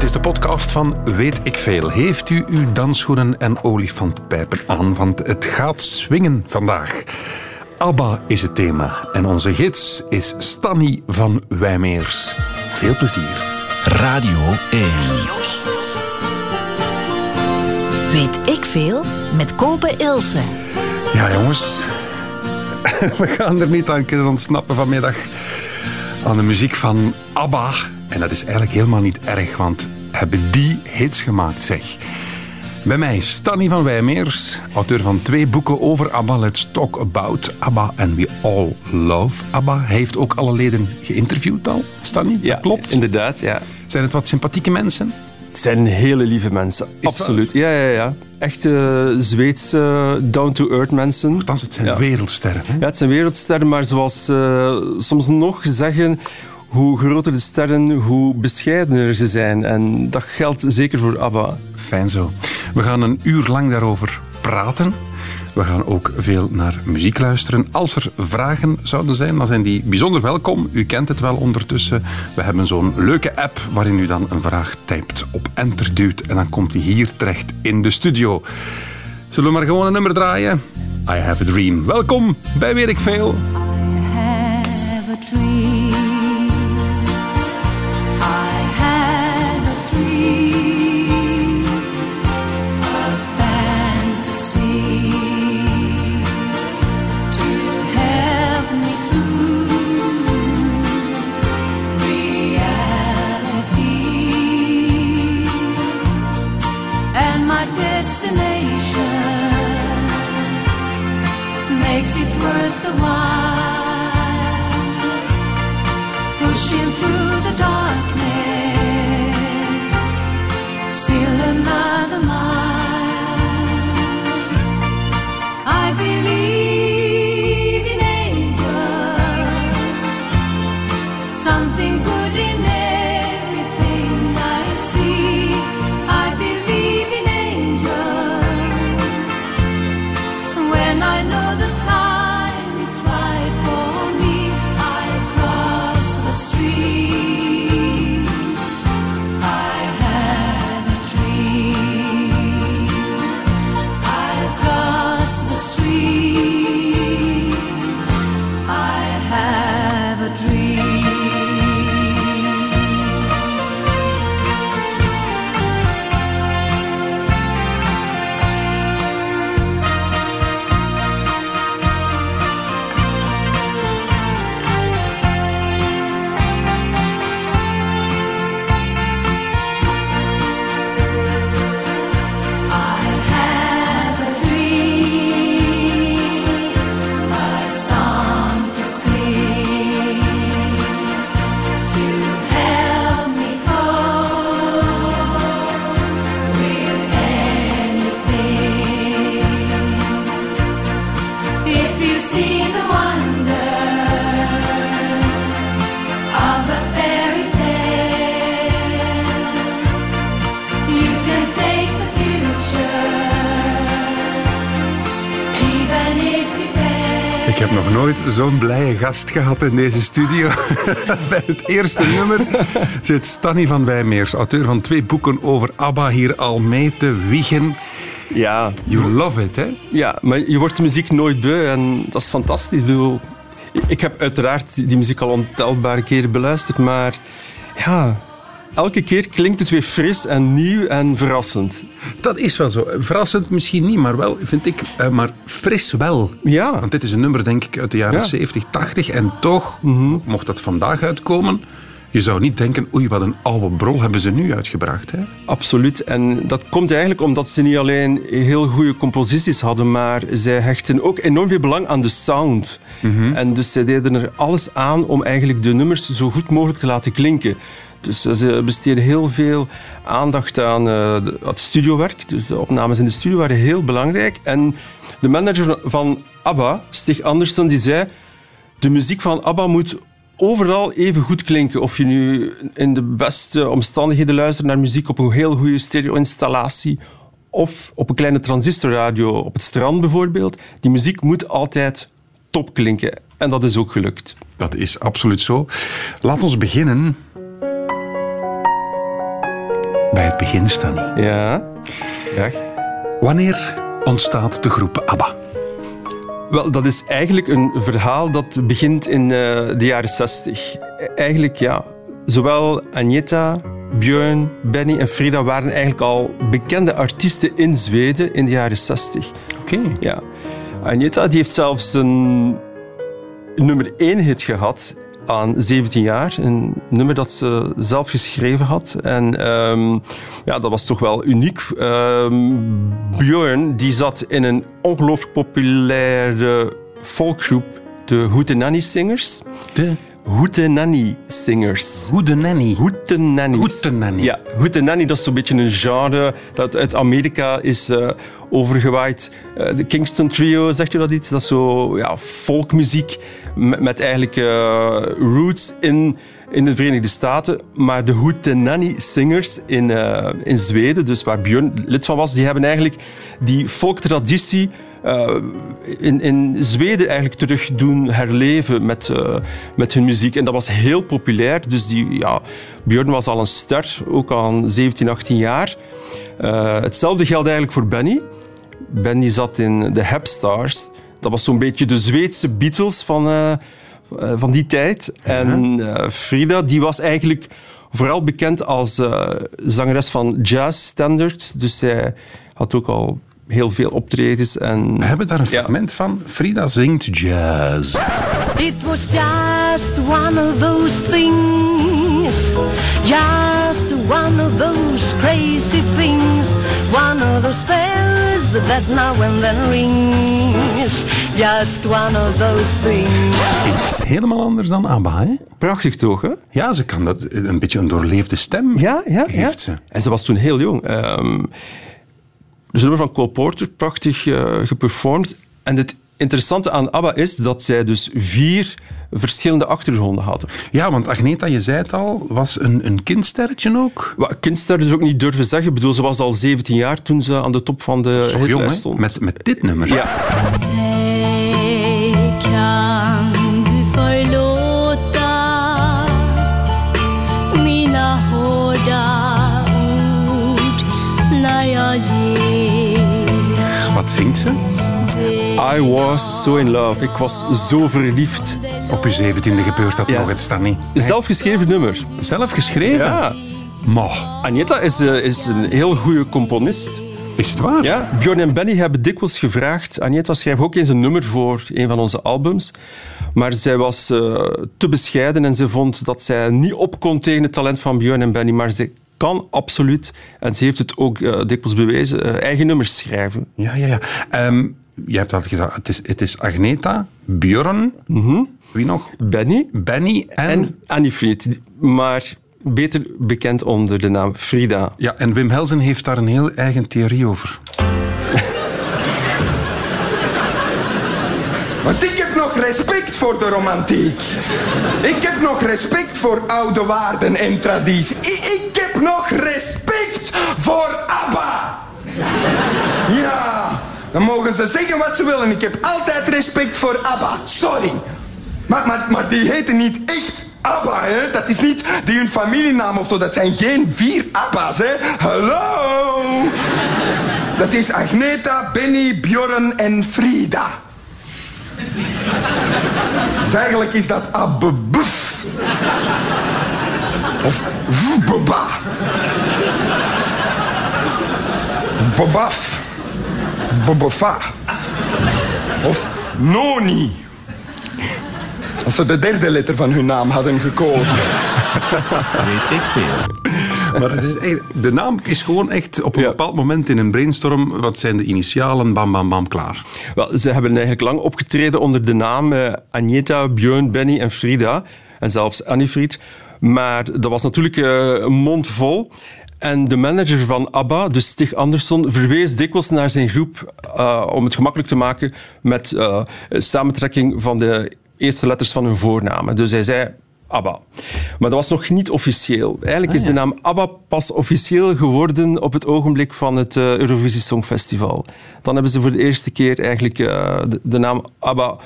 Dit is de podcast van Weet ik Veel. Heeft u uw dansschoenen en olifantpijpen aan? Want het gaat swingen vandaag. ABBA is het thema en onze gids is Stanny van Wijmeers. Veel plezier. Radio 1. Weet ik veel met Kopen Ilse. Ja, jongens. We gaan er niet aan kunnen ontsnappen vanmiddag. Aan de muziek van ABBA. En dat is eigenlijk helemaal niet erg, want hebben die hits gemaakt, zeg. Bij mij is Stanny van Wijmeers, auteur van twee boeken over ABBA. Let's Talk About ABBA and We All Love ABBA. Hij heeft ook alle leden geïnterviewd al, Stanny? Ja, dat klopt. inderdaad. Ja. Zijn het wat sympathieke mensen? Het zijn hele lieve mensen, absoluut. Ja, ja, ja. Echt eh, Zweedse, down-to-earth mensen. Althans, het zijn Ja. wereldsterren. Hè? Ja, het zijn wereldsterren, maar zoals ze soms nog zeggen, hoe groter de sterren, hoe bescheidener ze zijn. En dat geldt zeker voor ABBA. Fijn zo. We gaan een uur lang daarover praten. We gaan ook veel naar muziek luisteren. Als er vragen zouden zijn, dan zijn die bijzonder welkom. U kent het wel ondertussen. We hebben zo'n leuke app waarin u dan een vraag typt, op enter duwt en dan komt die hier terecht in de studio. Zullen we maar gewoon een nummer draaien? I have a dream. Welkom bij Weet ik Veel. Zo'n blije gast gehad in deze studio. Bij het eerste nummer zit Stanny van Wijmeers, auteur van twee boeken over ABBA, hier al mee te wiegen. Ja, You love it, hè? ja, maar je wordt de muziek nooit beu en dat is fantastisch. Ik, heb uiteraard die muziek al ontelbare keren beluisterd, maar ja, elke keer klinkt het weer fris en nieuw en verrassend. Dat is wel zo. Verrassend misschien niet, maar wel, vind ik, eh, maar fris wel. Ja, Want dit is een nummer, denk ik, uit de jaren Ja. 70, 80. En toch, mocht dat vandaag uitkomen, je zou niet denken, oei, wat een oude brol hebben ze nu uitgebracht. Hè? absoluut. En dat komt eigenlijk omdat ze niet alleen heel goede composities hadden, maar zij hechten ook enorm veel belang aan de sound. En dus zij deden er alles aan om eigenlijk de nummers zo goed mogelijk te laten klinken. Dus eh, ze besteden heel veel aandacht aan eh, het studiowerk. Dus de opnames in de studio waren heel belangrijk. En de manager van- van ABBA, Stig Andersen, die zei... De muziek van ABBA moet overal even goed klinken. Of je nu in de beste omstandigheden luistert naar muziek op een heel goede stereo-installatie of op een kleine transistorradio op het strand bijvoorbeeld. Die muziek moet altijd top klinken. En dat is ook gelukt. Dat is absoluut zo. Laat ons beginnen begin, Stanny. Ja. ja. Wanneer ontstaat de groep ABBA? Wel, dat is eigenlijk een verhaal dat begint in eh, de jaren 60. Eigenlijk, ja, zowel Agneta, Björn, Benny en Frida waren eigenlijk al bekende artiesten in Zweden in de jaren 60. Oké. Ja. Agneta die heeft zelfs een nummer 1 hit gehad aan 17 jaar. Een nummer dat ze zelf geschreven had. En ehm, ja, dat was toch wel uniek. Ehm Björn die zat in een ongelooflijk populaire folkgroep, de Hootenanny Singers. De Hootenanny Singers. Goede Nanny. Hootenannies. Hootenanny. Ja, Hootenanny, dat is zo'n beetje een genre dat uit Amerika is eh, overgewaaid. Eh, de Kingston Trio, zegt je dat iets? Dat is zo ja, folkmuziek met, eigenlijk eh, roots in, in de Verenigde Staten. Maar de Hootenanny Singers in, eh, in Zweden, dus waar Björn lid van was, die hebben eigenlijk die folktraditie eh, in, in Zweden eigenlijk terug doen herleven met, met hun muziek. En dat was heel populair. Dus die, ja, Björn was al een ster, ook al 17, 18 jaar. Hetzelfde geldt eigenlijk voor Benny. Benny zat in de Hepstars. Dat was zo'n beetje de Zweedse Beatles van, eh, eh, van die tijd. En eh, Frida, die was eigenlijk vooral bekend als eh, zangeres van jazz standards. Dus zij had ook al heel veel optredens. En, We hebben daar een Ja. fragment van. Frida zingt jazz. It was just one of those things, just one of those crazy things, one of those bells that now and then rings, just one of those things. Iets helemaal anders dan ABBA, hè? Prachtig toch, hè? Ja, ze kan dat. Een beetje een doorleefde stem Ja, ja, heeft ja. ze. En ze was toen heel jong. Ehm dus nummer van Cole Porter, prachtig eh, geperformed. En het interessante aan ABBA is dat zij dus vier verschillende achtergronden hadden. Ja, want Agneta, je zei het al, was een, een kindsterretje ook. Wat kindster dus ook niet durven zeggen. Ik bedoel, ze was al 17 jaar toen ze aan de top van de hitlijst hè? stond. Met, met dit nummer. Ja, Wat zingt ze? I was so in love. Ik was zo verliefd. Op je zeventiende gebeurt dat Ja. nog, het staat niet. Zelf geschreven nummer. Zelf geschreven? Ja. Maar, Agneta is, eh, is een heel goede componist. is het waar? Ja, Björn en Benny hebben dikwijls gevraagd. Agneta schrijf ook eens een nummer voor een van onze albums. Maar zij was eh, te bescheiden en ze vond dat zij niet op kon tegen het talent van Björn en Benny. Maar ze kan absoluut, en ze heeft het ook eh, dikwijls bewezen, eigen nummers schrijven. Ja, ja, ja. Ehm, je hebt al gezegd, het is, het is Agneta, Björn, wie nog? Benny Benny en... en Annie Fried, maar beter bekend onder de naam Frida. ja, en Wim Helsen heeft daar een heel eigen theorie over. Want ik heb nog respect voor de romantiek. Ik heb nog respect voor oude waarden en traditie. Ik, ik heb nog respect voor ABBA. Ja, dan mogen ze zeggen wat ze willen. Ik heb altijd respect voor ABBA. Sorry. Maar, maar, maar die heten niet echt ABBA, hè? Dat is niet die hun familienaam of zo. Dat zijn geen vier ABBA's, hè? Hallo! Dat is Agneta, Benny, Bjorn en Frida. Dus eigenlijk is dat abebuf. Of vbaba. Bobaf. Bobofa. Of noni. Als ze de derde letter van hun naam hadden gekozen. Weet ik veel. Maar het is echt, de naam is gewoon echt op een Ja. bepaald moment in een brainstorm. Wat zijn de initialen? Bam, bam, bam, klaar. Wel, ze hebben eigenlijk lang opgetreden onder de naam eh, Agneta, Björn, Benny en Frida. En zelfs Annie Fried. Maar dat was natuurlijk eh, een mond vol. En de manager van ABBA, dus Stig Andersson, verwees dikwijls naar zijn groep eh, om het gemakkelijk te maken met eh, samentrekking van de eerste letters van hun voornamen. Dus hij zei ABBA. Maar dat was nog niet officieel. Eigenlijk is de naam ABBA pas officieel geworden op het ogenblik van het eh, Eurovisie Songfestival. Dan hebben ze voor de eerste keer eigenlijk de, de naam ABBA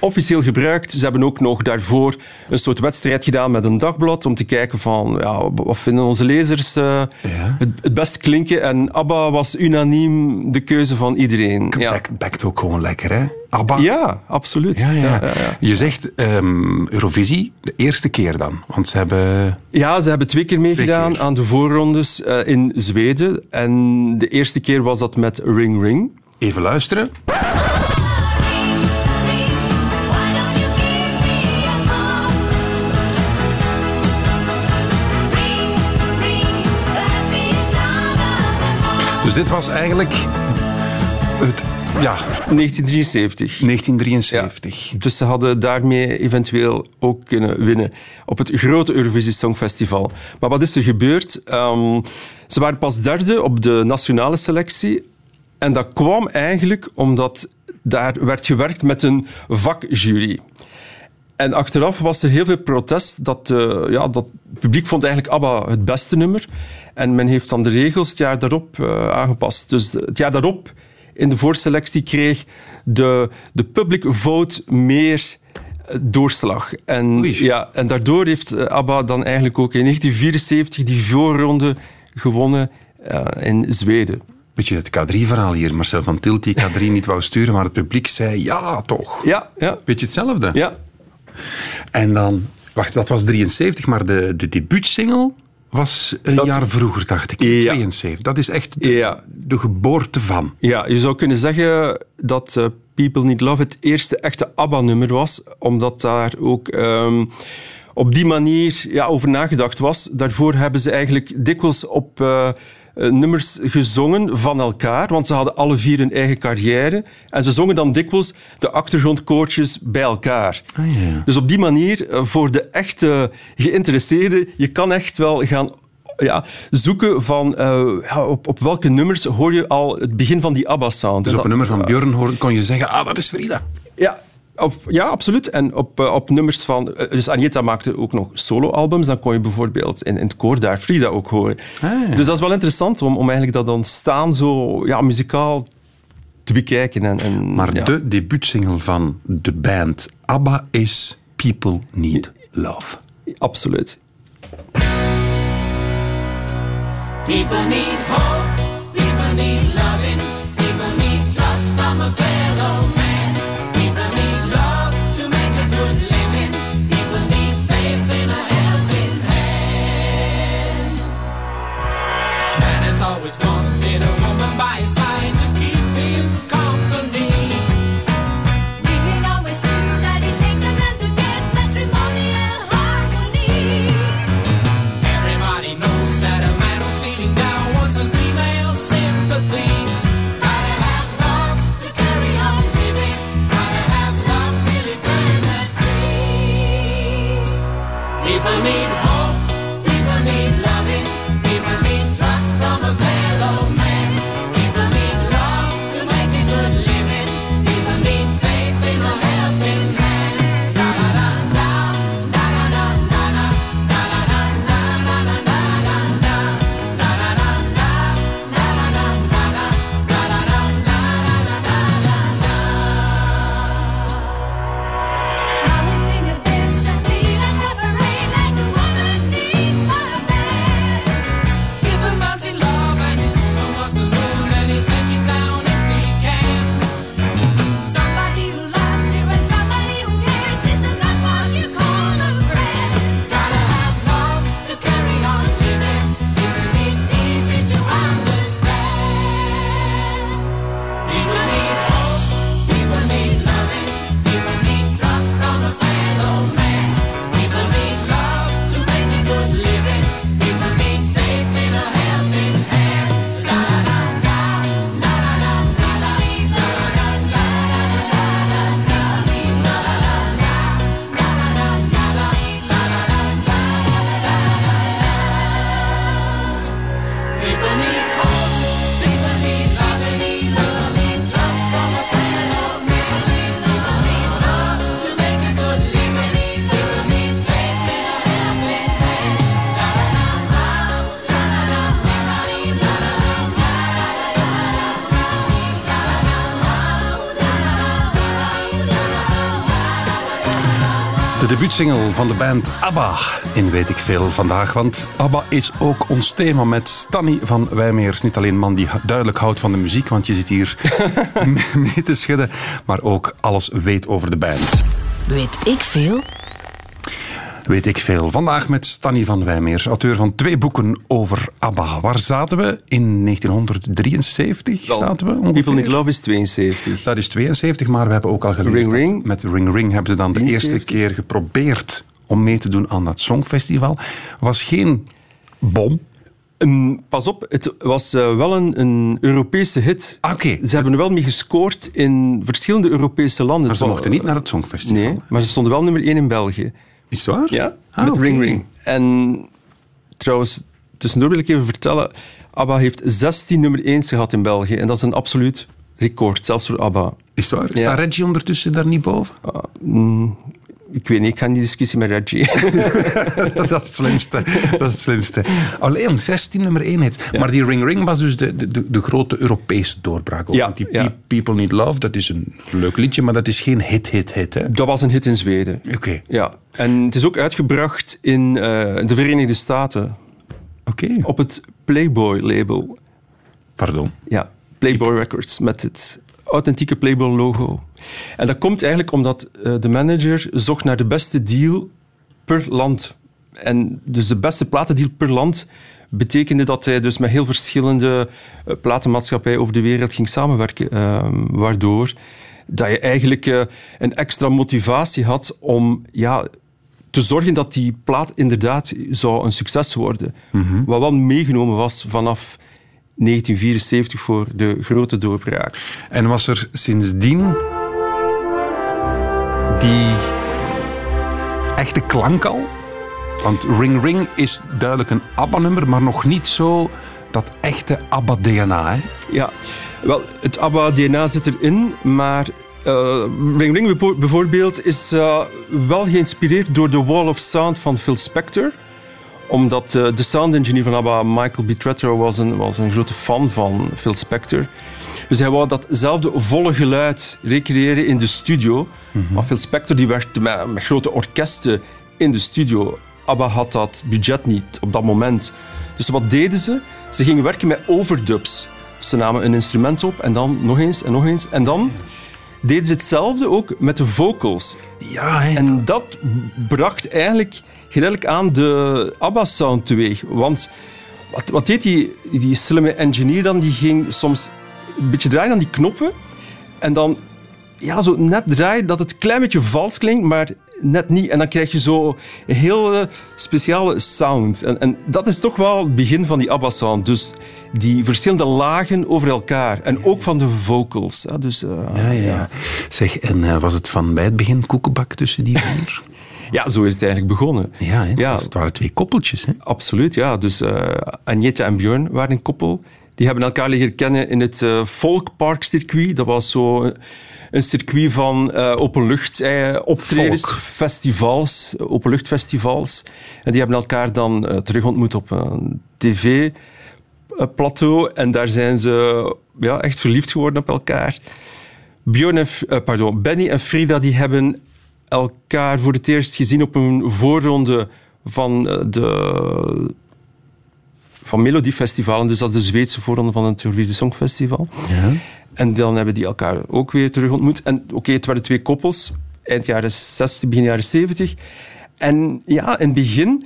officieel gebruikt. Ze hebben ook nog daarvoor een soort wedstrijd gedaan met een dagblad om te kijken van ja, wat vinden onze lezers eh, Ja. het, het best klinken. En ABBA was unaniem de keuze van iedereen. Ja, Bekt, bekt ook gewoon lekker, hè? Abba. ja absoluut. Ja, ja. Je zegt ehm, Eurovisie, de eerste keer dan. Want ze hebben... Ja, ze hebben twee keer meegedaan keer. aan de voorrondes eh, in Zweden. En de eerste keer was dat met Ring Ring. Even luisteren. Dus dit was eigenlijk het, ja, 1973. 1973. Dus ze hadden daarmee eventueel ook kunnen winnen op het grote Eurovisie Songfestival. Maar wat is er gebeurd? Ehm, ze waren pas derde op de nationale selectie. En dat kwam eigenlijk omdat daar werd gewerkt met een vakjury. En achteraf was er heel veel protest. Dat, eh, ja, dat het publiek vond eigenlijk ABBA het beste nummer. En men heeft dan de regels het jaar daarop eh, aangepast. Dus het jaar daarop in de voorselectie kreeg de, de public vote meer eh, doorslag. En, Oei. ja, en daardoor heeft ABBA dan eigenlijk ook in 1974 die voorronde gewonnen in Zweden. Beetje het K3-verhaal hier. Marcel van Tilt die K3 niet wou sturen, maar het publiek zei ja, toch. Ja, ja, Beetje hetzelfde. ja. En dan, wacht, dat was 73, maar de, de debuutsingle was een Dat- jaar vroeger, dacht ik. Ja. 72. Dat is echt de, Ja. de geboorte van. Ja, je zou kunnen zeggen dat eh, People Need Love het eerste echte ABBA-nummer was, omdat daar ook ehm, op die manier ja, over nagedacht was. Daarvoor hebben ze eigenlijk dikwijls op eh, nummers gezongen van elkaar, want ze hadden alle vier hun eigen carrière. En ze zongen dan dikwijls de achtergrondkoortjes bij elkaar. Ah, ja. Dus op die manier, eh, voor de echte geïnteresseerden, je kan echt wel gaan ja, zoeken van eh, ja, op, op welke nummers hoor je al het begin van die ABBA-sound. Dus op een nummer van Björn kon je zeggen, ah, dat is Frida. Ja, of, ja, absoluut. En op, eh, op nummers van... eh, Dus Agneta maakte ook nog solo-albums. Dan kon je bijvoorbeeld in, in het koor daar Frida ook horen. Ah, ja. Dus dat is wel interessant om, om eigenlijk dat ontstaan zo ja, muzikaal te bekijken. En, en, Maar ja. de debuutsingle van de band ABBA is People Need Love. Absoluut. People need hope, debuutsingle van de band ABBA in Weet ik Veel vandaag. Want ABBA is ook ons thema met Stanny van Wijmeers. Niet alleen een man die duidelijk houdt van de muziek, want je zit hier mee te schudden, maar ook alles weet over de band. Weet ik veel? Weet ik veel. Vandaag met Stanny van Wijmeers, auteur van twee boeken over ABBA. Waar zaten we? In 1973 zaten we ongeveer. People Need Love is 72. Dat is 72, maar we hebben ook al geleerd Ring dat Ring. met Ring Ring hebben ze dan de eerste 73. keer geprobeerd om mee te doen aan dat Songfestival. Was geen bom. Pas op, het was eh, wel een, een Europese hit. Ah, Oké, Ze hebben er wel mee gescoord in verschillende Europese landen. maar ze mochten niet naar het Songfestival. Nee, maar ze stonden wel nummer 1 in België. Is het waar? Ja, Ah, met. Ring Ring. En trouwens, tussendoor wil ik even vertellen, ABBA heeft 16 nummer 1's gehad in België. En dat is een absoluut record, zelfs voor ABBA. Is het waar? Ja. Staat Reggie ondertussen daar niet boven? Ik weet niet, ik ga in die discussie met Reggie. dat is het slimste. Dat is het slimste. Alleen 16 nummer 1 hit. Maar die Ring Ring was dus de, de, de grote Europese doorbraak. Ja, Want die ja. People Need Love, dat is een leuk liedje, maar dat is geen hit, hit, hit. hè? Dat was een hit in Zweden. Oké, Ja, en het is ook uitgebracht in eh, de Verenigde Staten oké. op het Playboy-label. Pardon. Ja, Playboy Records met het authentieke Playboy-logo. En dat komt eigenlijk omdat eh, de manager zocht naar de beste deal per land. En dus de beste platendeal per land betekende dat hij dus met heel verschillende eh, platenmaatschappijen over de wereld ging samenwerken. eh, waardoor dat je eigenlijk eh, een extra motivatie had om ja, te zorgen dat die plaat inderdaad zou een succes worden. Wat wel meegenomen was vanaf 1974 voor de grote doorbraak. En was er sindsdien die echte klank al? Want Ring Ring is duidelijk een ABBA-nummer, maar nog niet zo dat echte ABBA-DNA. Ja, wel, het ABBA-DNA zit erin, maar eh, Ring Ring bijvoorbeeld is eh, wel geïnspireerd door de Wall of Sound van Phil Spector omdat eh, de sound engineer van ABBA, Michael B. Tretter, was een, was een grote fan van Phil Spector. Dus hij wou datzelfde volle geluid recreëren in de studio. Maar Phil Spector die werkte met, met grote orkesten in de studio. ABBA had dat budget niet op dat moment. Dus wat deden ze? Ze gingen werken met overdubs. Ze namen een instrument op en dan nog eens en nog eens. En dan deden ze hetzelfde ook met de vocals. Ja? En dat bracht eigenlijk geleidelijk aan de ABBA-sound teweeg. Want wat, wat deed die, die slimme engineer dan? Die ging soms een beetje draaien aan die knoppen. En dan ja, zo net draaien dat het een klein beetje vals klinkt, maar net niet. En dan krijg je zo een heel eh, speciale sound. En, en dat is toch wel het begin van die ABBA-sound. Dus die verschillende lagen over elkaar. En ook van de vocals. Dus, eh, Ja, ja, ja. Zeg, en eh, was het van bij het begin koekenbak tussen die vier? ja, zo is het eigenlijk begonnen. ja? Ja. Het waren twee koppeltjes. Hè? Absoluut, ja. Dus Agneta en Björn waren een koppel. Die hebben elkaar leren kennen in het eh Folkpark-circuit. Dat was zo een circuit van eh openlucht eh, optredens, Folk. festivals, openluchtfestivals. En die hebben elkaar dan eh, terug ontmoet op een tv-plateau. En daar zijn ze ja, echt verliefd geworden op elkaar. En, eh, pardon, Benny en Frida die hebben elkaar voor het eerst gezien op een voorronde van de van Melodiefestivalen. Dus dat is de Zweedse voorronde van het Eurovisie Songfestival. Ja. En dan hebben die elkaar ook weer terug ontmoet. En oké, het waren twee koppels, eind jaren 60, begin jaren 70. En ja, in het begin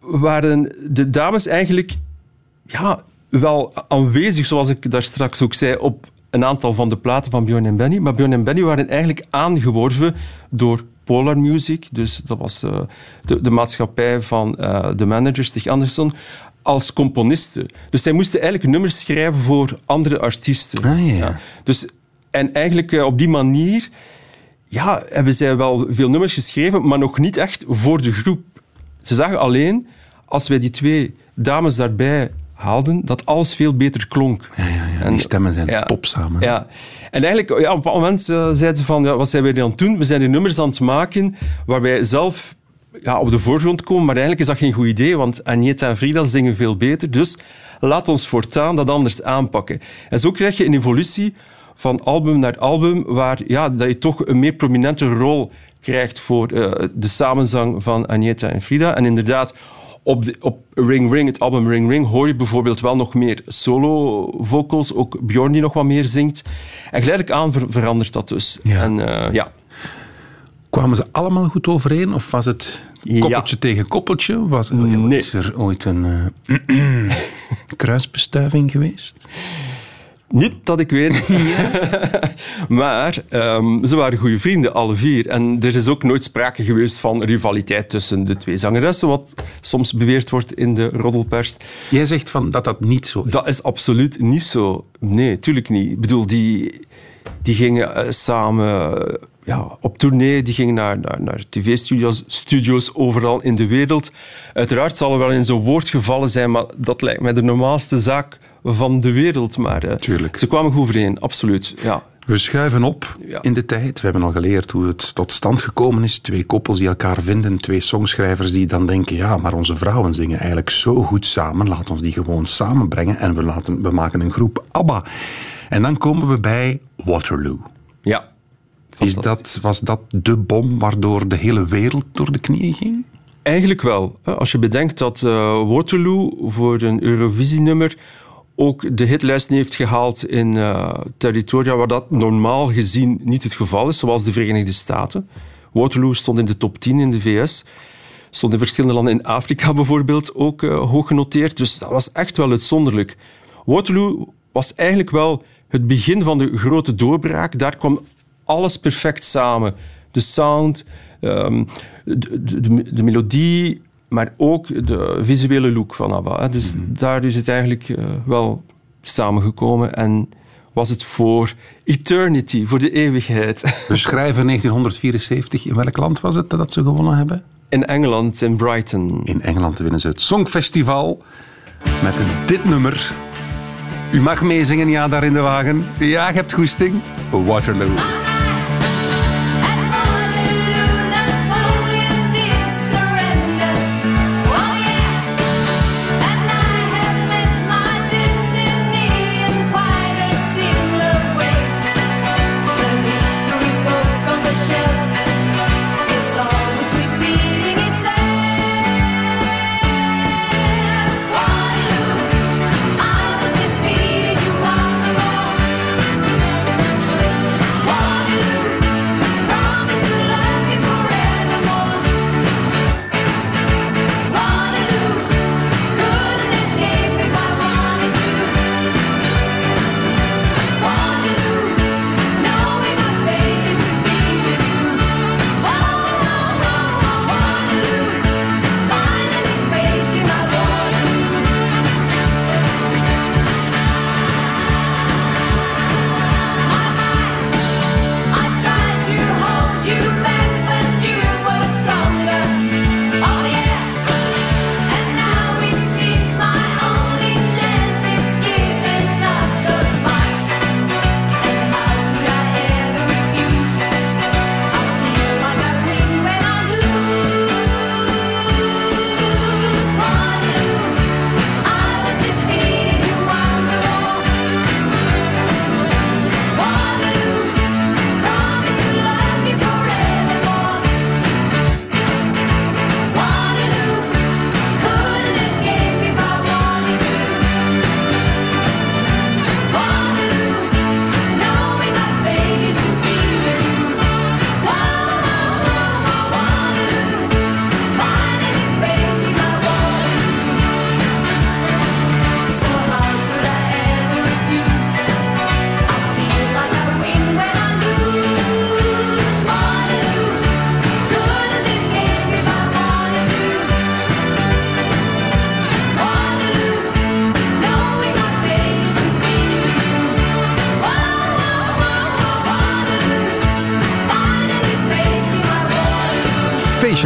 waren de dames eigenlijk ja, wel aanwezig, zoals ik daar straks ook zei, op een aantal van de platen van Björn en Benny. Maar Björn en Benny waren eigenlijk aangeworven door Polar Music, dus dat was eh, de, de maatschappij van eh, de manager Stig Andersson, als componisten. Dus zij moesten eigenlijk nummers schrijven voor andere artiesten. Ah, ja, ja. Dus, en eigenlijk eh, op die manier ja, hebben zij wel veel nummers geschreven, maar nog niet echt voor de groep. Ze zagen alleen, als wij die twee dames daarbij haalden, dat alles veel beter klonk. Ja, ja, ja. En- Die stemmen zijn ja. top samen. Ja. En eigenlijk, ja, op een bepaald moment eh, zeiden ze van, ja, wat zijn wij nu aan het doen? We zijn die nummers aan het maken waar wij zelf ja, op de voorgrond komen, maar eigenlijk is dat geen goed idee, want Agneta en Frida zingen veel beter, dus laat ons voortaan dat anders aanpakken. En zo krijg je een evolutie van album naar album, waar ja, dat je toch een meer prominente rol krijgt voor eh, de samenzang van Agneta en Frida. En inderdaad, op, de, op Ring Ring, het album Ring Ring, hoor je bijvoorbeeld wel nog meer solo-vocals. Ook Bjorn die nog wat meer zingt. En geleidelijk aan ver- verandert dat dus. Ja. En eh, ja, Kwamen ze allemaal goed overeen? Of was het koppeltje tegen koppeltje? Was, Nee. Is er ooit een eh, kruisbestuiving geweest? Niet dat ik weet. maar ehm, ze waren goede vrienden, alle vier. En er is ook nooit sprake geweest van rivaliteit tussen de twee zangeressen, wat soms beweerd wordt in de roddelpers. Jij zegt van dat dat niet zo is. Dat is absoluut niet zo. Nee, tuurlijk niet. Ik bedoel, die, die gingen eh, samen ja, op tournee, die gingen naar, naar, naar tv-studio's studio's overal in de wereld. Uiteraard zal er wel in zo'n woord gevallen zijn, maar dat lijkt mij de normaalste zaak van de wereld. Maar Tuurlijk. ze kwamen goed overeen, absoluut. Ja. We schuiven op Ja. in de tijd. We hebben al geleerd hoe het tot stand gekomen is. Twee koppels die elkaar vinden, twee songschrijvers die dan denken: ja, maar onze vrouwen zingen eigenlijk zo goed samen. Laat ons die gewoon samenbrengen en we, laten, we maken een groep ABBA. En dan komen we bij Waterloo. ja. Is dat, was dat de bom waardoor de hele wereld door de knieën ging? Eigenlijk wel. Als je bedenkt dat eh, Waterloo voor een Eurovisie-nummer ook de hitlijst heeft gehaald in eh, territoria waar dat normaal gezien niet het geval is, zoals de Verenigde Staten. Waterloo stond in de top 10 in de VS. Stond in verschillende landen in Afrika bijvoorbeeld ook eh, hoog genoteerd. Dus dat was echt wel uitzonderlijk. Waterloo was eigenlijk wel het begin van de grote doorbraak. Daar kwam alles perfect samen. De sound, ehm, de, de, de- de melodie, maar ook de visuele look van ABBA. hè. Dus daar is het eigenlijk eh, wel samengekomen en was het voor eternity, voor de eeuwigheid. We schrijven 1974. In welk land was het dat ze gewonnen hebben? In Engeland, in Brighton. In Engeland winnen ze het Songfestival met dit nummer. U mag meezingen, ja, daar in de wagen. Ja, je hebt goesting. Waterloo. At Waterloo,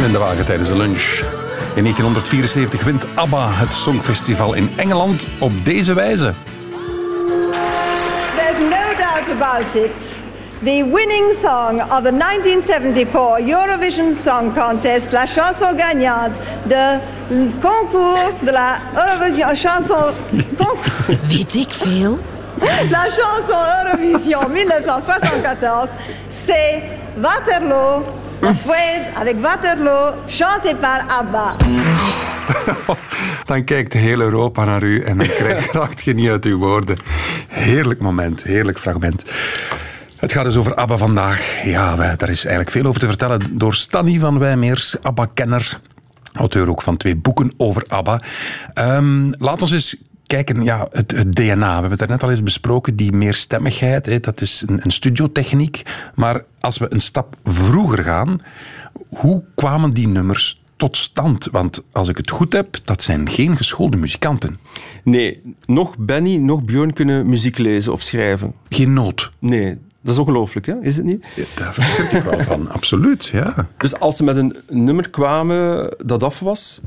in de wagen tijdens de lunch. In 1974 wint ABBA het Songfestival in Engeland op deze wijze. There's no doubt about it. The winning song of the 1974 Eurovision Song Contest, la chanson gagnante de concours de la Eurovision chanson concours, Weet ik veel? la chanson Eurovision 1974, c'est Waterloo La Suède avec Waterloo, chanté par ABBA. Dan kijkt heel Europa naar u en dan krijg- raakt je niet uit uw woorden. Heerlijk moment, heerlijk fragment. Het gaat dus over ABBA vandaag. Ja, wij, daar is eigenlijk veel over te vertellen door Stanny van Wijmeers, ABBA-kenner. Auteur ook van twee boeken over ABBA. Ehm, laat ons eens kijken, ja, het, het DNA. We hebben het net al eens besproken, die meerstemmigheid. Hè, dat is een, een studiotechniek. Maar als we een stap vroeger gaan, hoe kwamen die nummers tot stand? Want als ik het goed heb, dat zijn geen geschoolde muzikanten. Nee, nog Benny, nog Björn kunnen muziek lezen of schrijven. Geen nood. Nee, dat is ongelooflijk, hè? is het niet? Daar verschrik ik wel van, absoluut. Ja. Dus als ze met een nummer kwamen dat af was,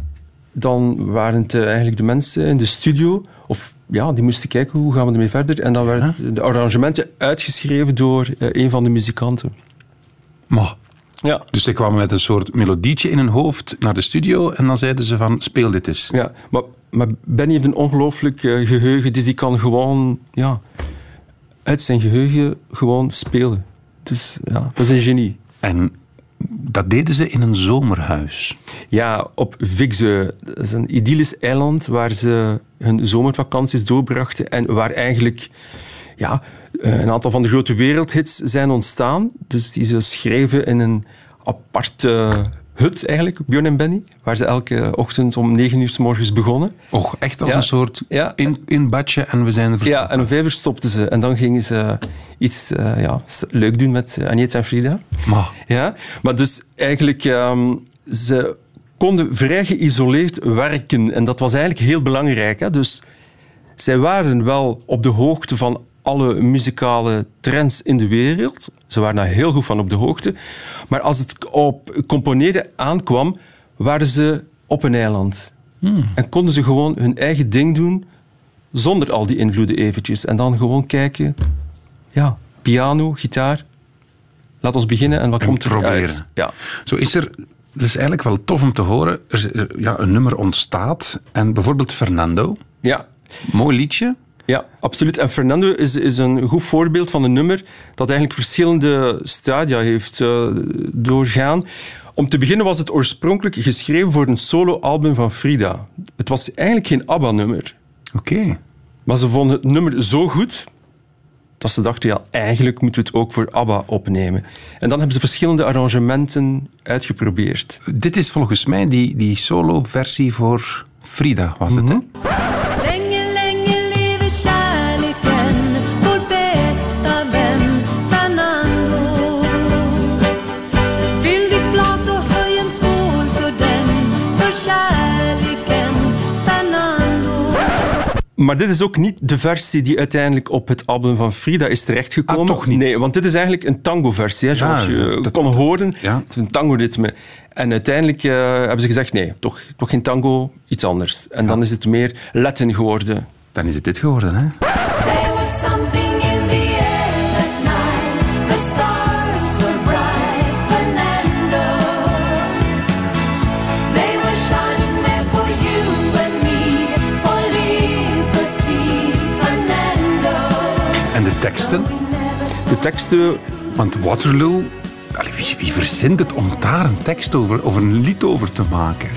dan waren het eh, eigenlijk de mensen in de studio, of ja, die moesten kijken hoe gaan we ermee verder. En dan werden de arrangementen uitgeschreven door eh, een van de muzikanten. Maar, Ja. dus ze kwamen met een soort melodietje in hun hoofd naar de studio en dan zeiden ze van, speel dit eens. Ja, maar, maar Benny heeft een ongelooflijk eh, geheugen, dus die kan gewoon ja, uit zijn geheugen gewoon spelen. Dus ja, dat is een genie. En dat deden ze in een zomerhuis. Ja, op Vigze. Dat is een idyllisch eiland waar ze hun zomervakanties doorbrachten en waar eigenlijk ja, eh, een aantal van de grote wereldhits zijn ontstaan. Dus die ze schreven in een aparte hut eigenlijk, Björn en Benny, waar ze elke ochtend om negen uur s morgens begonnen. Och, echt als Ja. een soort in, in badje en we zijn er Ja, en om vijf uur stopten ze en dan gingen ze iets eh, ja, leuk doen met eh, Agneta en Frida. Maar, Ja, maar dus eigenlijk, ehm, ze konden vrij geïsoleerd werken. En dat was eigenlijk heel belangrijk. Hè? Dus zij waren wel op de hoogte van alle muzikale trends in de wereld. Ze waren daar heel goed van op de hoogte. Maar als het op componeren aankwam, waren ze op een eiland. En konden ze gewoon hun eigen ding doen, zonder al die invloeden eventjes. En dan gewoon kijken, ja, piano, gitaar. Laat ons beginnen en wat En komt er proberen. uit? Ja. Zo is er, dat is eigenlijk wel tof om te horen, er- ja, een nummer ontstaat en bijvoorbeeld Fernando, Ja, mooi liedje. Ja, absoluut. En Fernando is, is een goed voorbeeld van een nummer dat eigenlijk verschillende stadia heeft eh, doorgaan. Om te beginnen was het oorspronkelijk geschreven voor een solo-album van Frida. Het was eigenlijk geen ABBA-nummer. Oké. Maar ze vonden het nummer zo goed dat ze dachten, ja, eigenlijk moeten we het ook voor ABBA opnemen. En dan hebben ze verschillende arrangementen uitgeprobeerd. Dit is volgens mij die, die solo-versie voor Frida, was het, hè? Maar dit is ook niet de versie die uiteindelijk op het album van Frida is terechtgekomen. Ah, toch niet? Nee, want dit is eigenlijk een tango-versie, zoals Ja, je dat- kon horen. ja. Het is een tango-ritme. En uiteindelijk eh, hebben ze gezegd, nee, toch, toch geen tango, iets anders. En dan is het meer Latin geworden. Dan is het dit geworden, hè? En de teksten? De teksten Want Waterloo... Wie, wie verzint het om daar een tekst over, of een lied over te maken?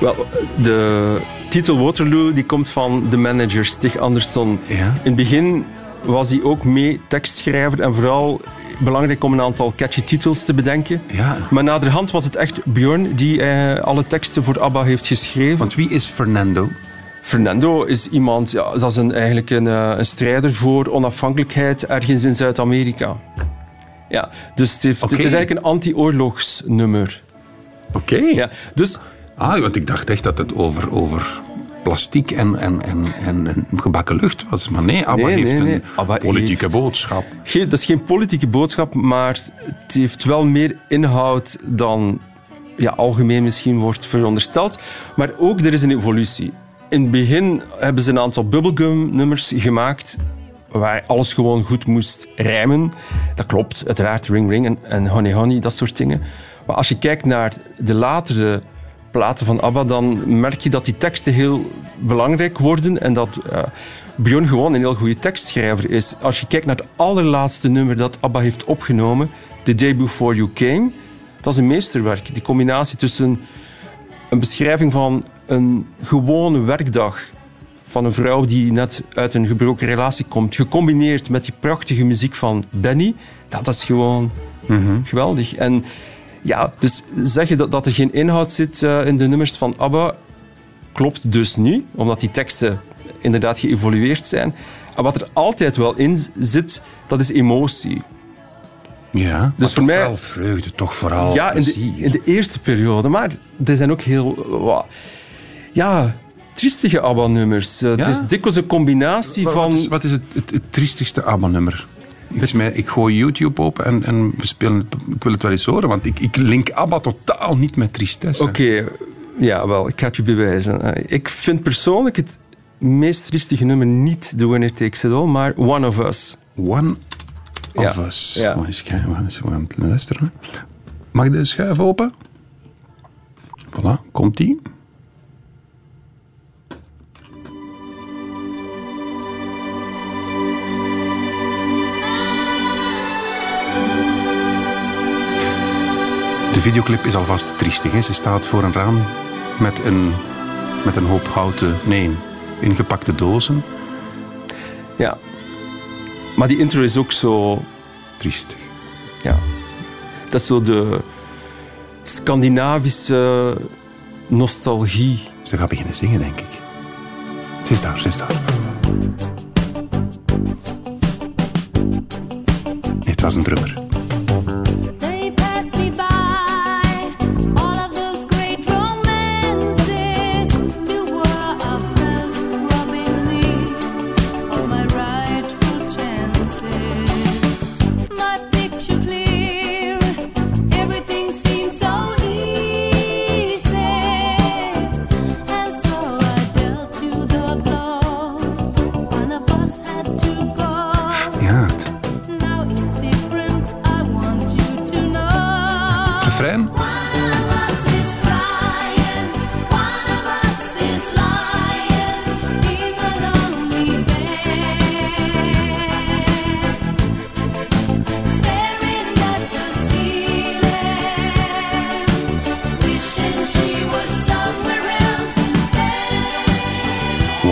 Wel, de titel Waterloo die komt van de manager Stig Andersson. Ja. In het begin was hij ook mee tekstschrijver en vooral belangrijk om een aantal catchy titels te bedenken. Ja. Maar naderhand was het echt Björn die eh, alle teksten voor ABBA heeft geschreven. Want wie is Fernando? Fernando is iemand, ja, dat is een, eigenlijk een, eh, een strijder voor onafhankelijkheid ergens in Zuid-Amerika. Ja, dus het, heeft, Oké. het is eigenlijk een anti-oorlogsnummer. Oké. Ja, dus Ah, want ik dacht echt dat het over, over plastiek en, en, en, en, en gebakken lucht was. Maar nee, ABBA Nee, heeft nee, nee. een ABBA politieke heeft- boodschap. Geen, dat is geen politieke boodschap, maar het heeft wel meer inhoud dan ja, algemeen misschien wordt verondersteld. Maar ook er is een evolutie. In het begin hebben ze een aantal bubblegum-nummers gemaakt waar alles gewoon goed moest rijmen. Dat klopt, uiteraard Ring Ring en, en Honey Honey, dat soort dingen. Maar als je kijkt naar de latere platen van ABBA, dan merk je dat die teksten heel belangrijk worden en dat eh, Björn gewoon een heel goede tekstschrijver is. Als je kijkt naar het allerlaatste nummer dat ABBA heeft opgenomen, The Day Before You Came, dat is een meesterwerk. Die combinatie tussen een beschrijving van een gewone werkdag van een vrouw die net uit een gebroken relatie komt, gecombineerd met die prachtige muziek van Benny, dat is gewoon geweldig. En ja, dus zeggen dat, dat er geen inhoud zit eh, in de nummers van ABBA, klopt dus niet, omdat die teksten inderdaad geëvolueerd zijn. En wat er altijd wel in zit, dat is emotie. Ja, Dus voor mij- Vooral vreugde, toch vooral ja, in de, in de eerste periode. Maar er zijn ook heel... wat- ja, triestige ABBA-nummers. Eh, Ja? Het is dikwijls een combinatie Wat- van... Wat is, wat is het, het, het triestigste ABBA-nummer? Volgens mij, ik gooi YouTube open en, en we spelen het, ik wil het wel eens horen, want ik, ik link ABBA totaal niet met tristesse. Oké, ja, wel, ik ga het je bewijzen. Eh, Ik vind persoonlijk het meest triestige nummer niet The Winner Takes It All, maar One of Us. One of Ja, Us. ja. Oh, eens kijken, we gaan luisteren. Mag ik de schuif open? Voilà, komt-ie. Videoclip is alvast triestig. Hè? Ze staat voor een raam met een, met een hoop houten... Nee, ingepakte dozen. Ja. Maar die intro is ook zo... Triestig. Ja. Dat is zo de Scandinavische nostalgie. Ze gaat beginnen zingen, denk ik. Ze is daar, ze is daar. Nee, het was een drummer.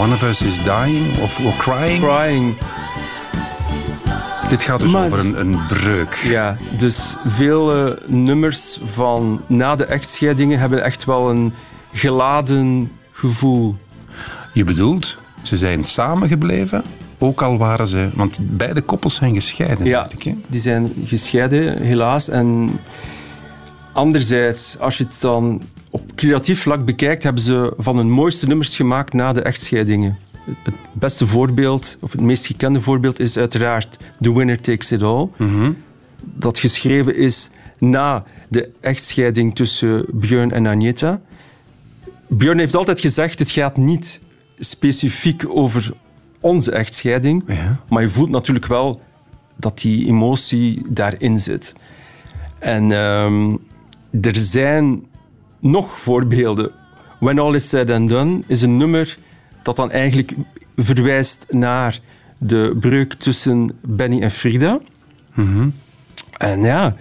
One of us is dying of or crying. Crying. Dit gaat dus Maar- over een, een breuk. Ja, dus veel nummers van na de echtscheidingen hebben echt wel een geladen gevoel. Je bedoelt, ze zijn samengebleven, ook al waren ze... Want beide koppels zijn gescheiden, Ja, weet ik. Hè? die zijn gescheiden, helaas. En anderzijds, als je het dan op creatief vlak bekijkt, hebben ze van hun mooiste nummers gemaakt na de echtscheidingen. Het beste voorbeeld, of het meest gekende voorbeeld, is uiteraard The Winner Takes It All. Dat geschreven is na de echtscheiding tussen Björn en Agneta. Björn heeft altijd gezegd, het gaat niet specifiek over onze echtscheiding, Ja. maar je voelt natuurlijk wel dat die emotie daarin zit. En ehm, er zijn nog voorbeelden. When All Is Said and Done is een nummer dat dan eigenlijk verwijst naar de breuk tussen Benny en Frida. En ja,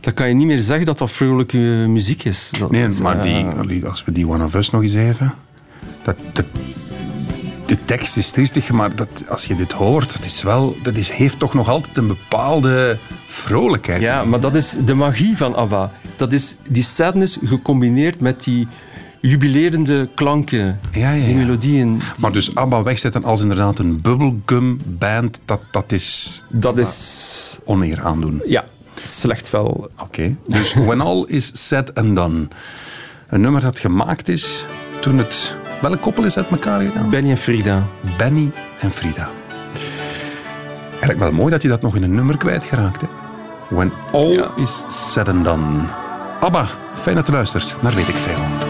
dan kan je niet meer zeggen dat dat vrolijke muziek is. Dat Nee, is, maar eh, die, allee, als we die One of Us nog eens even... Dat, dat, de tekst is triestig, maar dat, als je dit hoort, dat, is wel, dat is, heeft toch nog altijd een bepaalde vrolijkheid. Ja, maar dat is de magie van ABBA. Dat is die sadness gecombineerd met die jubilerende klanken, Ja, ja, die melodieën. die- Maar dus ABBA wegzetten als inderdaad een bubblegum band, dat, dat is dat is... oneer aandoen. Ja, slecht wel. Oké, dus When All Is Said and Done. Een nummer dat gemaakt is toen het... Welk koppel is uit elkaar gegaan? Benny en Frida. Benny en Frida. Eigenlijk wel mooi dat hij dat nog in een nummer kwijtgeraakt. Hè? When all Ja. is said and done. Abba, fijn dat je luistert naar Weet ik Veel.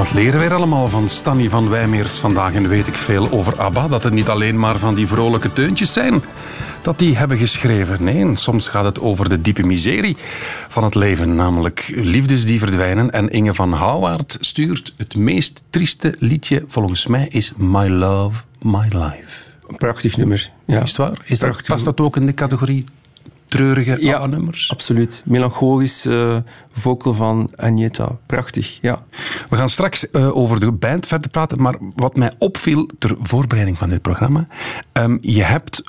Wat leren wij er allemaal van Stanny van Wijmeers vandaag? En weet ik veel over ABBA, dat het niet alleen maar van die vrolijke teuntjes zijn dat die hebben geschreven. Nee, soms gaat het over de diepe miserie van het leven, namelijk liefdes die verdwijnen. En Inge van Houwaard stuurt het meest trieste liedje, volgens mij, is My Love, My Life. Een prachtig nummer. Ja. Is het waar? Is dat, past dat ook in de categorie treurige Ja, ABBA-nummers? Absoluut. Melancholisch eh, vocal van Agneta. Prachtig, ja. We gaan straks eh, over de band verder praten, maar wat mij opviel ter voorbereiding van dit programma, ehm, je hebt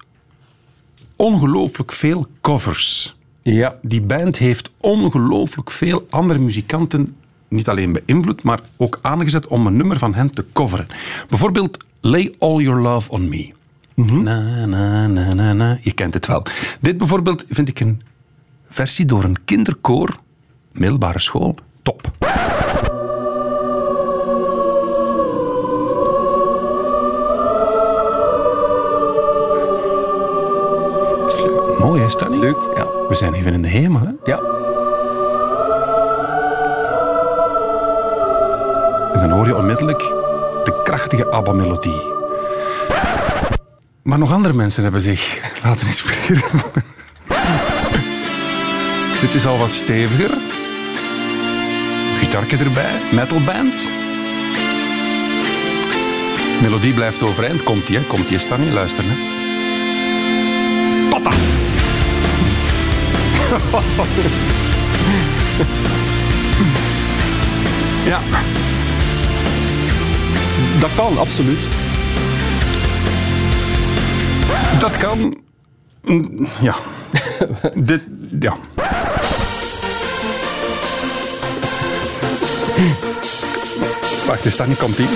ongelooflijk veel covers. Ja, Die band heeft ongelooflijk veel andere muzikanten niet alleen beïnvloed, maar ook aangezet om een nummer van hen te coveren. Bijvoorbeeld Lay All Your Love On Me. Na, na, na, na, na. Je kent het wel. Dit bijvoorbeeld vind ik een versie door een kinderkoor, middelbare school, top. Mooi is dat niet? leuk. Ja. We zijn even in de hemel, hè? ja. En dan hoor je onmiddellijk de krachtige ABBA-melodie. Maar nog andere mensen hebben zich laten inspireren. Dit is al wat steviger. Gitarke erbij, metalband. Melodie blijft overeind. Komt die, hè? Komt die, Stanny? Luister, hè. Patat! ja. Dat kan, absoluut. Dat kan. Mm, Ja. Dit, ja. Wacht, is dat niet komt hier?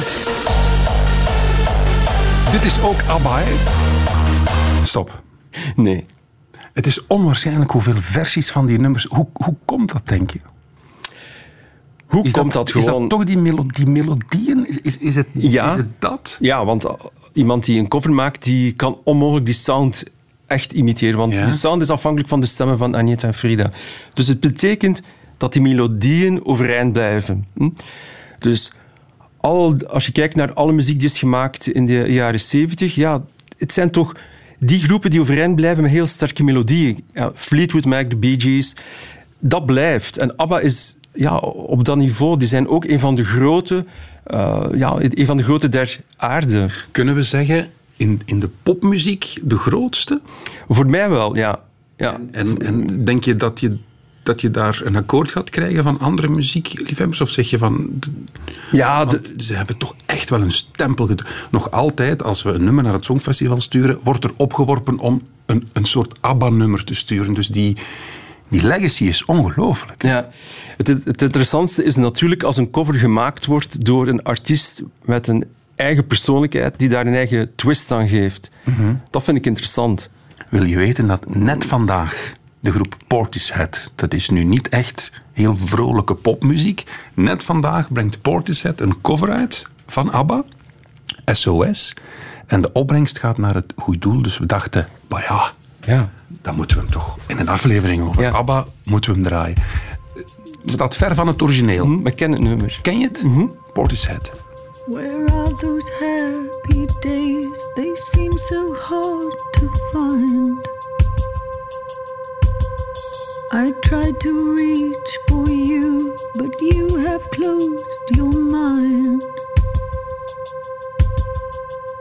Dit is ook ABBA, hè? Stop. Nee. Het is onwaarschijnlijk hoeveel versies van die nummers... Hoe, hoe komt dat, denk je? Hoe Is komt dat, gewoon... dat toch die, melo die melodieën? Is, is, is, het, Ja. is het dat? Ja, want iemand die een cover maakt, die kan onmogelijk die sound echt imiteren. Want Ja. die sound is afhankelijk van de stemmen van Agneta en Frida. Dus het betekent dat die melodieën overeind blijven. Hm? Dus al, als je kijkt naar alle muziek die is gemaakt in de jaren 70, ja, het zijn toch die groepen die overeind blijven met heel sterke melodieën. Ja, Fleetwood Mac, de Bee Gees, dat blijft. En ABBA is ja, op dat niveau, die zijn ook een van de grote, eh, ja, een van de grote der aarde. Kunnen we zeggen, in, in de popmuziek de grootste? Voor mij wel, ja. ja. En, en denk je dat, je dat je daar een akkoord gaat krijgen van andere muziekliefhebbers? Of zeg je van... Ja, de- ze hebben toch echt wel een stempel gedrukt. Nog altijd, als we een nummer naar het Songfestival sturen, wordt er opgeworpen om een, een soort ABBA-nummer te sturen. Dus die, die legacy is ongelooflijk. Ja. Het, het interessantste is natuurlijk als een cover gemaakt wordt door een artiest met een eigen persoonlijkheid die daar een eigen twist aan geeft. Dat vind ik interessant. Wil je weten dat net vandaag de groep Portishead, dat is nu niet echt heel vrolijke popmuziek, net vandaag brengt Portishead een cover uit van ABBA, SOS, en de opbrengst gaat naar het goed doel. Dus we dachten, bah ja, Ja. dan moeten we hem toch in een aflevering over Ja. ABBA moeten we hem draaien. Het staat ver van het origineel. Hm, Ik ken het nummer. Ken je het? Portishead. Where are those happy days? They seem so hard to find. I tried to reach for you, but you have closed your mind.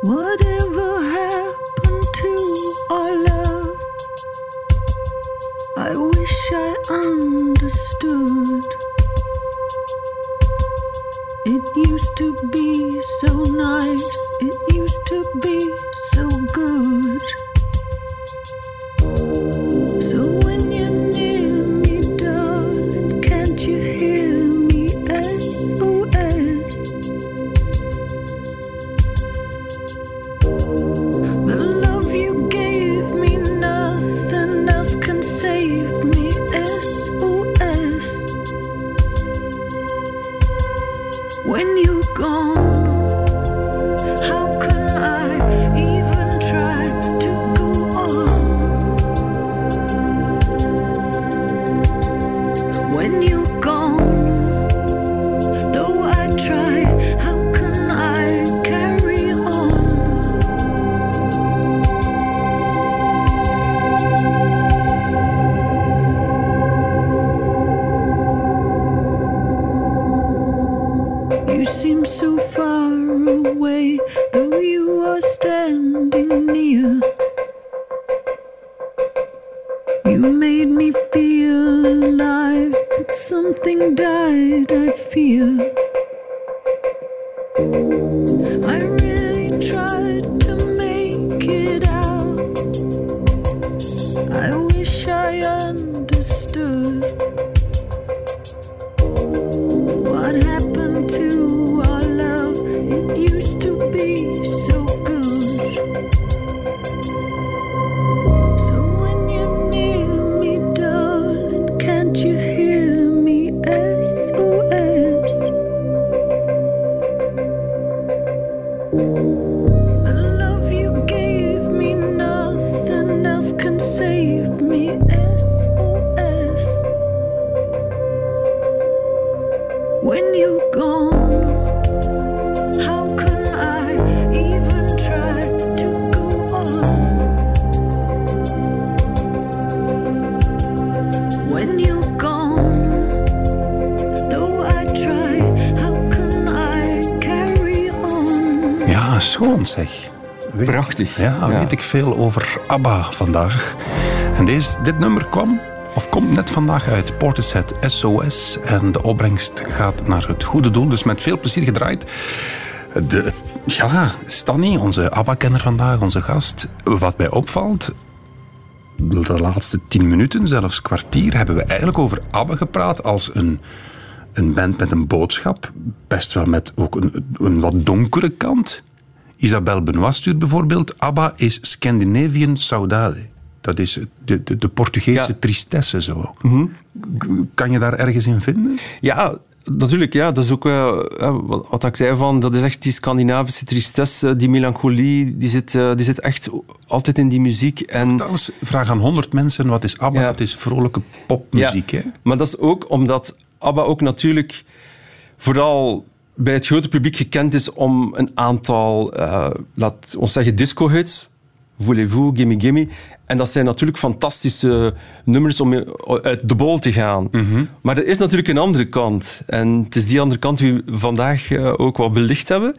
Whatever happened to our love? I wish I understood. It used to be so nice, it used to be so good. Schoon zeg. Prachtig. Ja, Ja. weet ik veel over ABBA vandaag. En deze, dit nummer kwam, of komt net vandaag uit, Portishead SOS. En de opbrengst gaat naar het goede doel, dus met veel plezier gedraaid. De, ja, Stanny, onze ABBA-kenner vandaag, onze gast. Wat mij opvalt, de laatste tien minuten, zelfs kwartier, hebben we eigenlijk over ABBA gepraat als een, een band met een boodschap. Best wel met ook een, een wat donkere kant. Isabelle Benoit stuurt bijvoorbeeld: ABBA is Scandinavian Saudade. Dat is de, de, de Portugese Ja. tristesse zo. Kan je daar ergens in vinden? Ja, natuurlijk. Ja, dat is ook eh, wat, wat ik zei van, dat is echt die Scandinavische tristesse, die melancholie, die zit, eh, die zit echt altijd in die muziek. En, Als vraag aan 100 mensen: wat is ABBA? Ja. Dat is vrolijke popmuziek. Ja, Hè? Maar dat is ook omdat ABBA ook natuurlijk vooral bij het grote publiek gekend is om een aantal, eh, laat ons zeggen, disco-hits. Voulez-vous, Gimme Gimme. En dat zijn natuurlijk fantastische nummers om uit de bol te gaan. Maar er is natuurlijk een andere kant. En het is die andere kant die we vandaag eh, ook wat belicht hebben.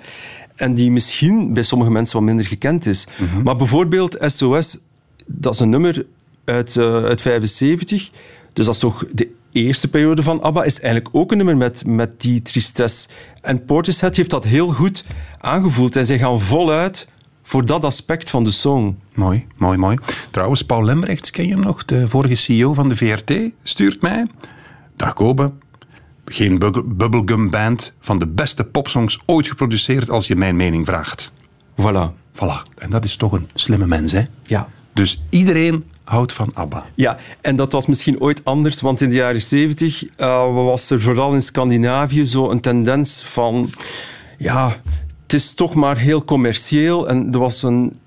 En die misschien bij sommige mensen wat minder gekend is. Maar bijvoorbeeld SOS, dat is een nummer uit, eh, uit 75. Dus dat is toch de eerste periode van ABBA. Is eigenlijk ook een nummer met, met die tristesse. En Portishead heeft dat heel goed aangevoeld. En zij gaan voluit voor dat aspect van de song. Mooi, mooi, mooi. Trouwens, Paul Lembrechts, ken je hem nog? De vorige CEO van de VRT, stuurt mij. Dag Kobe. Geen bubble- bubblegum band van de beste popsongs ooit geproduceerd als je mijn mening vraagt. Voilà. Voilà. En dat is toch een slimme mens, hè? Ja. Dus iedereen houdt van ABBA. Ja, en dat was misschien ooit anders, want in de jaren 70 eh, was er vooral in Scandinavië zo een tendens van, ja, het is toch maar heel commercieel en er was een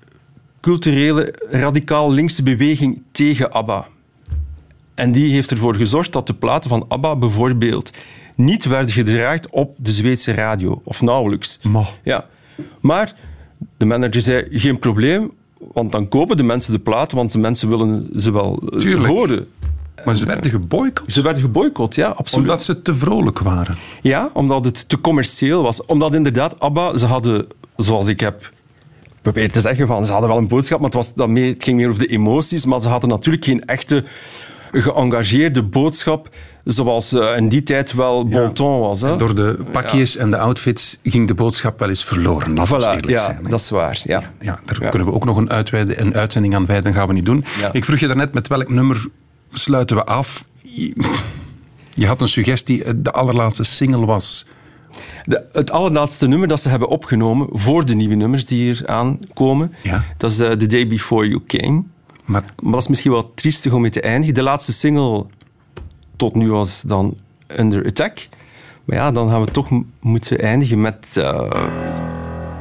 culturele, radicaal linkse beweging tegen ABBA. En die heeft ervoor gezorgd dat de platen van ABBA bijvoorbeeld niet werden gedraaid op de Zweedse radio, of nauwelijks. Ja. Maar de manager zei, geen probleem, want dan kopen de mensen de platen, want de mensen willen ze wel eh, Tuurlijk. horen. Maar ze werden geboycott Ze werden geboycott, ja, absoluut. omdat ze te vrolijk waren. Ja, omdat het te commercieel was. Omdat inderdaad ABBA, ze hadden, zoals ik heb probeerd te zeggen, van, ze hadden wel een boodschap, maar het, was dan meer, het ging meer over de emoties, maar ze hadden natuurlijk geen echte geëngageerde boodschap, zoals eh, in die tijd wel bon ton was. Hè? Door de pakjes en de outfits ging de boodschap wel eens verloren. Voilà, eerlijk ja, zijn. dat is waar. Ja. Ja, daar kunnen we ook nog een, uitweiden, een uitzending aan wijden. gaan we niet doen. Ik vroeg je daarnet met welk nummer sluiten we af. Je, had een suggestie, eh, de allerlaatste single was. De, het allerlaatste nummer dat ze hebben opgenomen voor de nieuwe nummers die hier aankomen, Ja. dat is eh, The Day Before You Came. Maar Maar dat is misschien wel triestig om mee te eindigen. De laatste single tot nu was dan Under Attack. Maar ja, dan gaan we toch moeten eindigen met eh,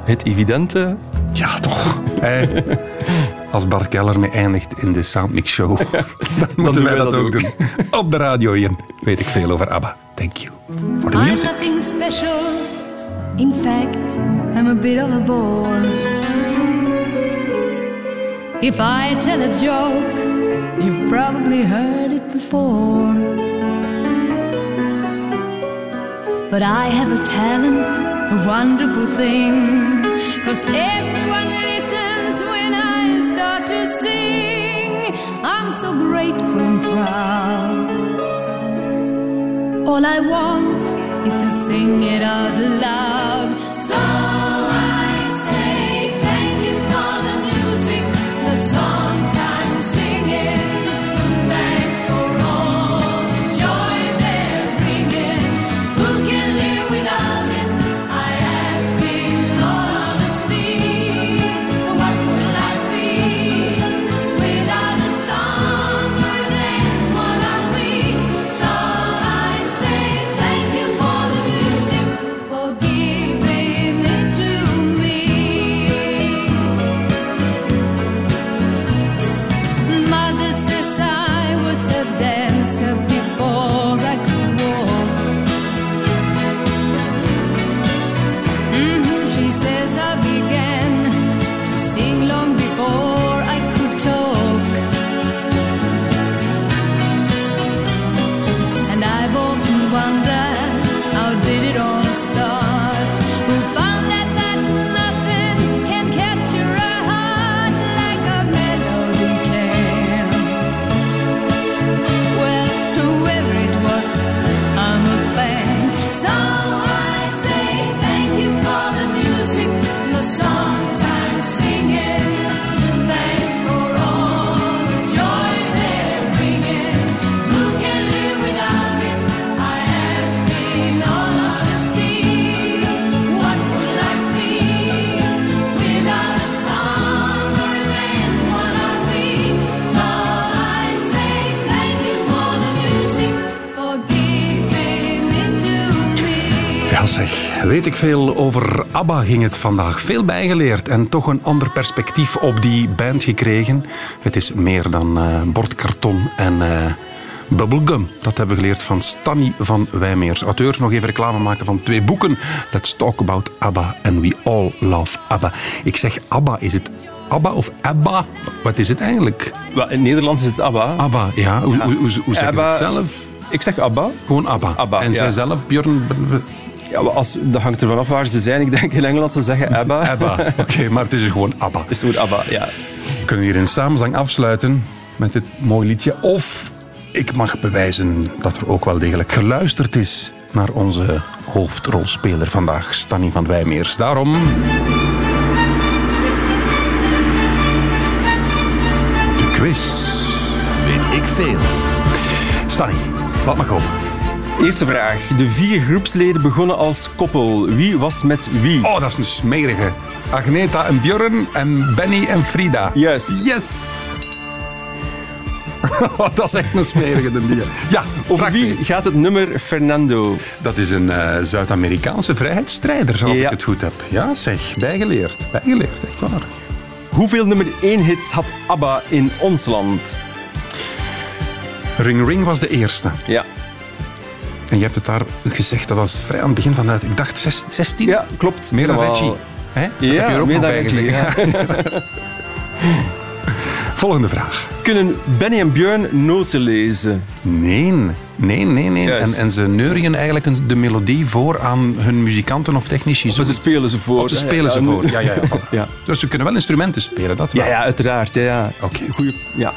het evidente. ja, toch. Hey. Als Bart Keller mee eindigt in de Soundmix Show, dan moeten wij dat, dat ook doen. Op de radio hier weet ik veel over ABBA. Thank you for the I'm music. nothing special. In fact, I'm a bit of a bore. If I tell a joke, you've probably heard it before. But I have a talent, a wonderful thing. Cause everyone listens when I start to sing. I'm so grateful and proud. All I want is to sing it out loud. So veel over ABBA ging het vandaag. Veel bijgeleerd en toch een ander perspectief op die band gekregen. Het is meer dan eh, bordkarton en eh, bubblegum. Dat hebben we geleerd van Stanny van Wijmeers. Auteur, nog even reclame maken van twee boeken. Let's talk about ABBA and we all love ABBA. Ik zeg ABBA, is het ABBA of ABBA? Wat is het eigenlijk? In Nederlands is het ABBA. ABBA, ja. Hoe, Ja. hoe, hoe, hoe zeg je het zelf? Ik zeg ABBA. Gewoon ABBA. ABBA, en ja. zij zelf, Björn... Ja, maar als, dat hangt ervan af waar ze zijn. Ik denk in Engeland ze zeggen ABBA. ABBA. Oké, maar het is dus gewoon ABBA. Het is gewoon ABBA, ja. We kunnen hier in samenzang afsluiten met dit mooie liedje. Of ik mag bewijzen dat er ook wel degelijk geluisterd is naar onze hoofdrolspeler vandaag, Stanny van Wijmeers. Daarom... De quiz. Weet ik veel. Stanny, laat maar komen. Eerste vraag. De vier groepsleden begonnen als koppel. Wie was met wie? Oh, dat is een smerige. Agneta en Björn en Benny en Frida. Juist. Yes! dat is echt een smerige, die. Ja, Over wie gaat het nummer Fernando? Dat is een eh, Zuid-Amerikaanse vrijheidsstrijder, als Ja. ik het goed heb. Ja, zeg, bijgeleerd. Bijgeleerd, echt waar. Hoeveel nummer 1 hits had ABBA in ons land? Ring Ring was de eerste. Ja. En je hebt het daar gezegd, dat was vrij aan het begin van de... Ik dacht zes- 16? Ja, klopt. Meer dan. Reggie. Hè? Dat Ja, heb je er ook meer dan Reggie. Volgende vraag. Kunnen Benny en Björn noten lezen? Nee, nee, nee, nee. En, ze neurien eigenlijk de melodie voor aan hun muzikanten of technici. Of ze spelen ze voor. Of ze spelen ze Ja, voor. Ja, ja, ja. ja. Dus ze kunnen wel instrumenten spelen, dat wel. Ja, ja, uiteraard. Ja, ja. Oké. Goeie, ja.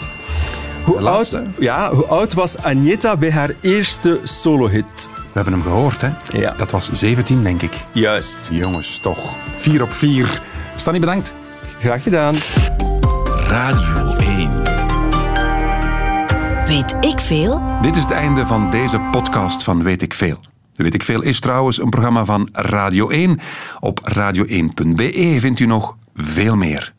Hoe, De oud, ja, hoe oud was Agneta bij haar eerste solohit? We hebben hem gehoord, hè? Ja. Dat was 17, denk ik. Juist. Jongens, toch. 4 op 4. Stanny, bedankt. Graag gedaan. Radio 1. Weet ik veel? Dit is het einde van deze podcast van Weet ik Veel. Weet ik Veel is trouwens een programma van Radio 1. Op radio1.be vindt u nog veel meer.